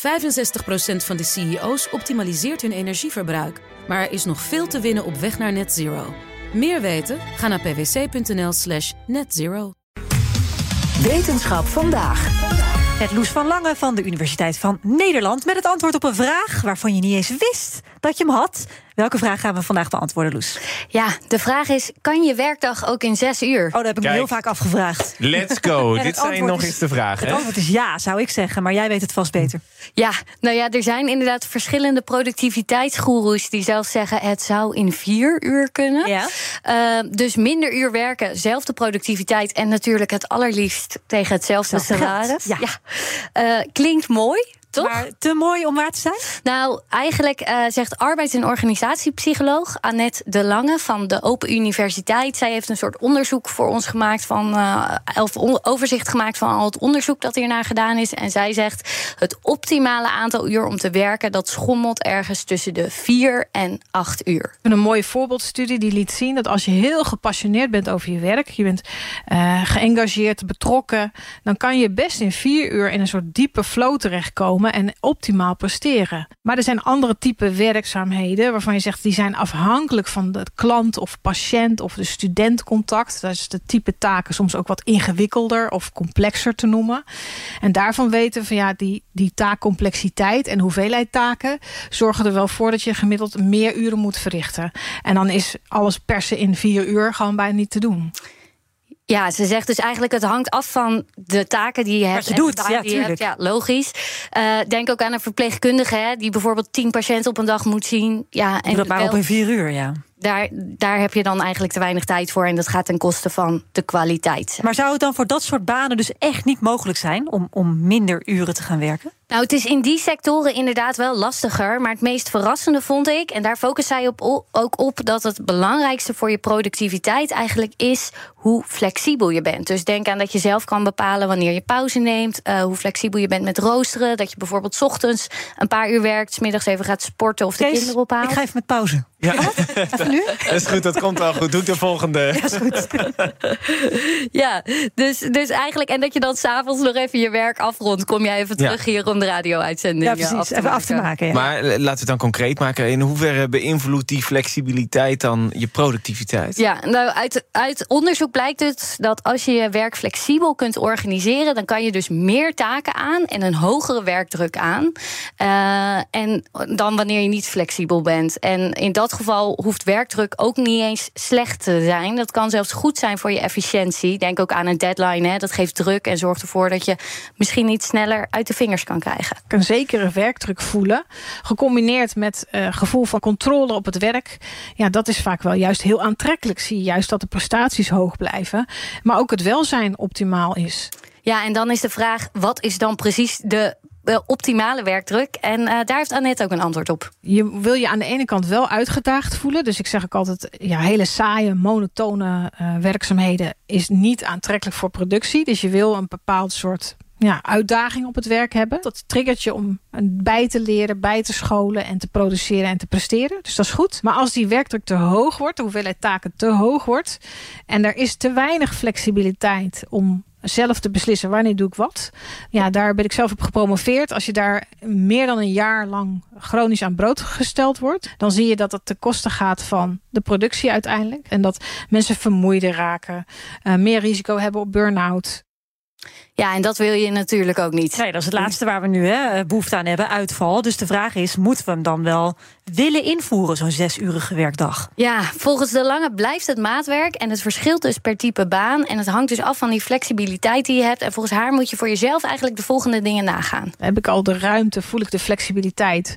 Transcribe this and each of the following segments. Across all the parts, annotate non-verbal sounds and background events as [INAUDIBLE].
65% van de CEO's optimaliseert hun energieverbruik. Maar er is nog veel te winnen op weg naar net zero. Meer weten? Ga naar pwc.nl slash netzero. Wetenschap vandaag. Met Loes van Lange van de Universiteit van Nederland... met het antwoord op een vraag waarvan je niet eens wist dat je hem had. Welke vraag gaan we vandaag beantwoorden, Loes? Ja, de vraag is: kan je werkdag ook in zes uur? Oh, dat heb ik me heel vaak afgevraagd. Let's go. [LAUGHS] Dit zijn nog is- eens de vragen. Het hè? antwoord is ja, zou ik zeggen, maar jij weet het vast beter. Ja, nou ja, er zijn inderdaad verschillende productiviteitsgoeroes die zelfs zeggen het zou in vier uur kunnen. Ja. Eh, dus minder uur werken, zelfde productiviteit en natuurlijk het allerliefst tegen hetzelfde salaris. ja. Eh, klinkt mooi. Toch? Maar te mooi om waar te zijn? Nou, eigenlijk eh, zegt arbeids- en organisatiepsycholoog Annette de Lange van de Open Universiteit. Zij heeft een soort onderzoek voor ons gemaakt van, eh, of overzicht gemaakt van al het onderzoek dat hiernaar gedaan is. En zij zegt het optimale aantal uur om te werken, dat schommelt ergens tussen de vier en acht uur. Een mooie voorbeeldstudie die liet zien dat als je heel gepassioneerd bent over je werk, je bent eh, geëngageerd, betrokken, dan kan je best in vier uur in een soort diepe flow terechtkomen en optimaal presteren. Maar er zijn andere type werkzaamheden waarvan je zegt die zijn afhankelijk van de klant of patiënt of de studentcontact. Dat is de type taken soms ook wat ingewikkelder of complexer te noemen. En daarvan weten we van ja, die, die taakcomplexiteit en hoeveelheid taken zorgen er wel voor dat je gemiddeld meer uren moet verrichten. En dan is alles persen in vier uur gewoon bijna niet te doen. Ja, ze zegt dus eigenlijk het hangt af van de taken die je hebt. je en doet, ja, die je hebt. Ja, logisch. Eh, denk ook aan een verpleegkundige hè, die bijvoorbeeld tien patiënten op een dag moet zien. Ja, en Doe dat maar wel- op in vier uur, ja. daar, daar heb je dan eigenlijk te weinig tijd voor. En dat gaat ten koste van de kwaliteit. Maar zou het dan voor dat soort banen dus echt niet mogelijk zijn... om, om minder uren te gaan werken? Nou, het is in die sectoren inderdaad wel lastiger. Maar het meest verrassende vond ik, en daar focust zij op, ook op, dat het belangrijkste voor je productiviteit eigenlijk is hoe flexibel je bent. Dus denk aan dat je zelf kan bepalen wanneer je pauze neemt, eh, hoe flexibel je bent met roosteren. Dat je bijvoorbeeld 's ochtends een paar uur werkt, 's middags even gaat sporten of de Kees, kinderen ophalen. ik ga even met pauze. Ja, nu? dat [LAUGHS] is goed. Dat komt wel goed. Doe ik de volgende. Ja, is goed. [LAUGHS] Ja, dus, dus eigenlijk, en dat je dan s'avonds nog even je werk afrondt, kom jij even Ja. terug hier om de radio-uitzending Ja, precies. af te Even af te maken. ja. Maar eh, laten we het dan concreet maken. In hoeverre beïnvloedt die flexibiliteit dan je productiviteit? Ja, nou, uit, uit onderzoek blijkt dus dat als je je werk flexibel kunt organiseren, dan kan je dus meer taken aan en een hogere werkdruk aan. Eh, en dan wanneer je niet flexibel bent. En in dat geval hoeft werkdruk ook niet eens slecht te zijn. Dat kan zelfs goed zijn voor je efficiëntie. Denk ook aan een deadline. Hè. Dat geeft druk en zorgt ervoor dat je misschien iets sneller uit de vingers kan krijgen. Een zekere werkdruk voelen, gecombineerd met eh, gevoel van controle op het werk. Ja, dat is vaak wel juist heel aantrekkelijk. Zie je juist dat de prestaties hoog blijven, maar ook het welzijn optimaal is. Ja, en dan is de vraag: wat is dan precies de eh, optimale werkdruk? En eh, daar heeft Annette ook een antwoord op. Je wil je aan de ene kant wel uitgedaagd voelen. Dus ik zeg ook altijd, ja, hele saaie, monotone werkzaamheden is niet aantrekkelijk voor productie. Dus je wil een bepaald soort ja, uitdaging op het werk hebben. Dat triggert je om bij te leren, bij te scholen en te produceren en te presteren. Dus dat is goed. Maar als die werkdruk te hoog wordt, de hoeveelheid taken te hoog wordt en er is te weinig flexibiliteit om zelf te beslissen wanneer doe ik wat. Ja, daar ben ik zelf op gepromoveerd. Als je daar meer dan een jaar lang chronisch aan brood gesteld wordt, dan zie je dat het ten koste gaat van de productie uiteindelijk. En dat mensen vermoeider raken, eh, meer risico hebben op burn-out. Ja, en dat wil je natuurlijk ook niet. Nee, dat is het laatste waar we nu hè, behoefte aan hebben, uitval. Dus de vraag is, moeten we hem dan wel willen invoeren, zo'n zesurige werkdag? Ja, volgens de Lange blijft het maatwerk en het verschilt dus per type baan. En het hangt dus af van die flexibiliteit die je hebt. En volgens haar moet je voor jezelf eigenlijk de volgende dingen nagaan. Heb ik al de ruimte, voel ik de flexibiliteit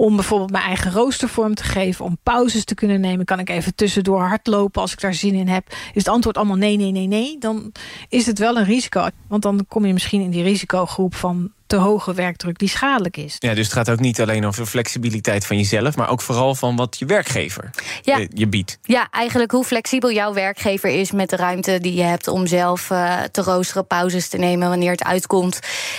om bijvoorbeeld mijn eigen rooster vorm te geven, om pauzes te kunnen nemen. Kan ik even tussendoor hardlopen als ik daar zin in heb? Is het antwoord allemaal nee, nee, nee, nee? Dan is het wel een risico. Want dan kom je misschien in die risicogroep van te hoge werkdruk die schadelijk is. Ja, dus het gaat ook niet alleen over flexibiliteit van jezelf, maar ook vooral van wat je werkgever Ja. je, je biedt. Ja, eigenlijk hoe flexibel jouw werkgever is met de ruimte die je hebt om zelf eh, te roosteren, pauzes te nemen wanneer het uitkomt.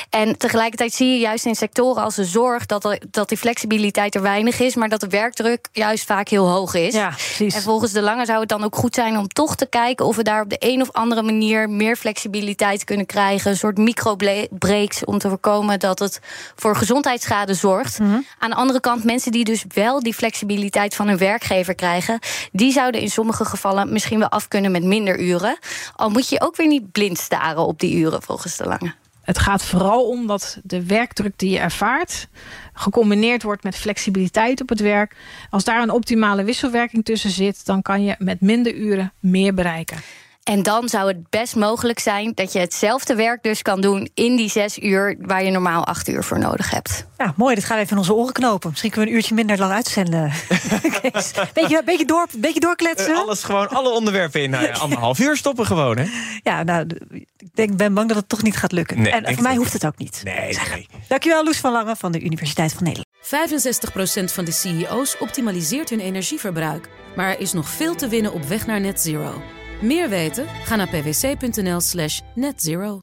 En tegelijkertijd zie je juist in sectoren als de zorg dat, er- dat die flexibiliteit er weinig is, maar dat de werkdruk juist vaak heel hoog is. Ja, precies. En volgens de Lange zou het dan ook goed zijn om toch te kijken of we daar op de een of andere manier meer flexibiliteit kunnen krijgen. Een soort microbreaks om te voorkomen voorkomen dat het voor gezondheidsschade zorgt. Aan de andere kant, mensen die dus wel die flexibiliteit van hun werkgever krijgen, die zouden in sommige gevallen misschien wel af kunnen met minder uren. Al moet je ook weer niet blind staren op die uren volgens de lange. Het gaat vooral om dat de werkdruk die je ervaart gecombineerd wordt met flexibiliteit op het werk. Als daar een optimale wisselwerking tussen zit, dan kan je met minder uren meer bereiken. En dan zou het best mogelijk zijn dat je hetzelfde werk dus kan doen in die zes uur waar je normaal acht uur voor nodig hebt. Ja, mooi. Dit gaat even in onze oren knopen. Misschien kunnen we een uurtje minder lang uitzenden. [LAUGHS] Beetje, beetje, door, beetje doorkletsen. Eh, alles gewoon, alle onderwerpen in nou [LAUGHS] ja, anderhalf uur stoppen gewoon, hè? Ja, nou, ik denk, ben bang dat het toch niet gaat lukken. Nee, en voor mij hoeft het ook niet. Nee, nee. Dankjewel, Loes van Lange van de Universiteit van Nederland. 65% van de CEO's optimaliseert hun energieverbruik. Maar er is nog veel te winnen op weg naar net zero. Meer weten? Ga naar pwc.nl slash netzero.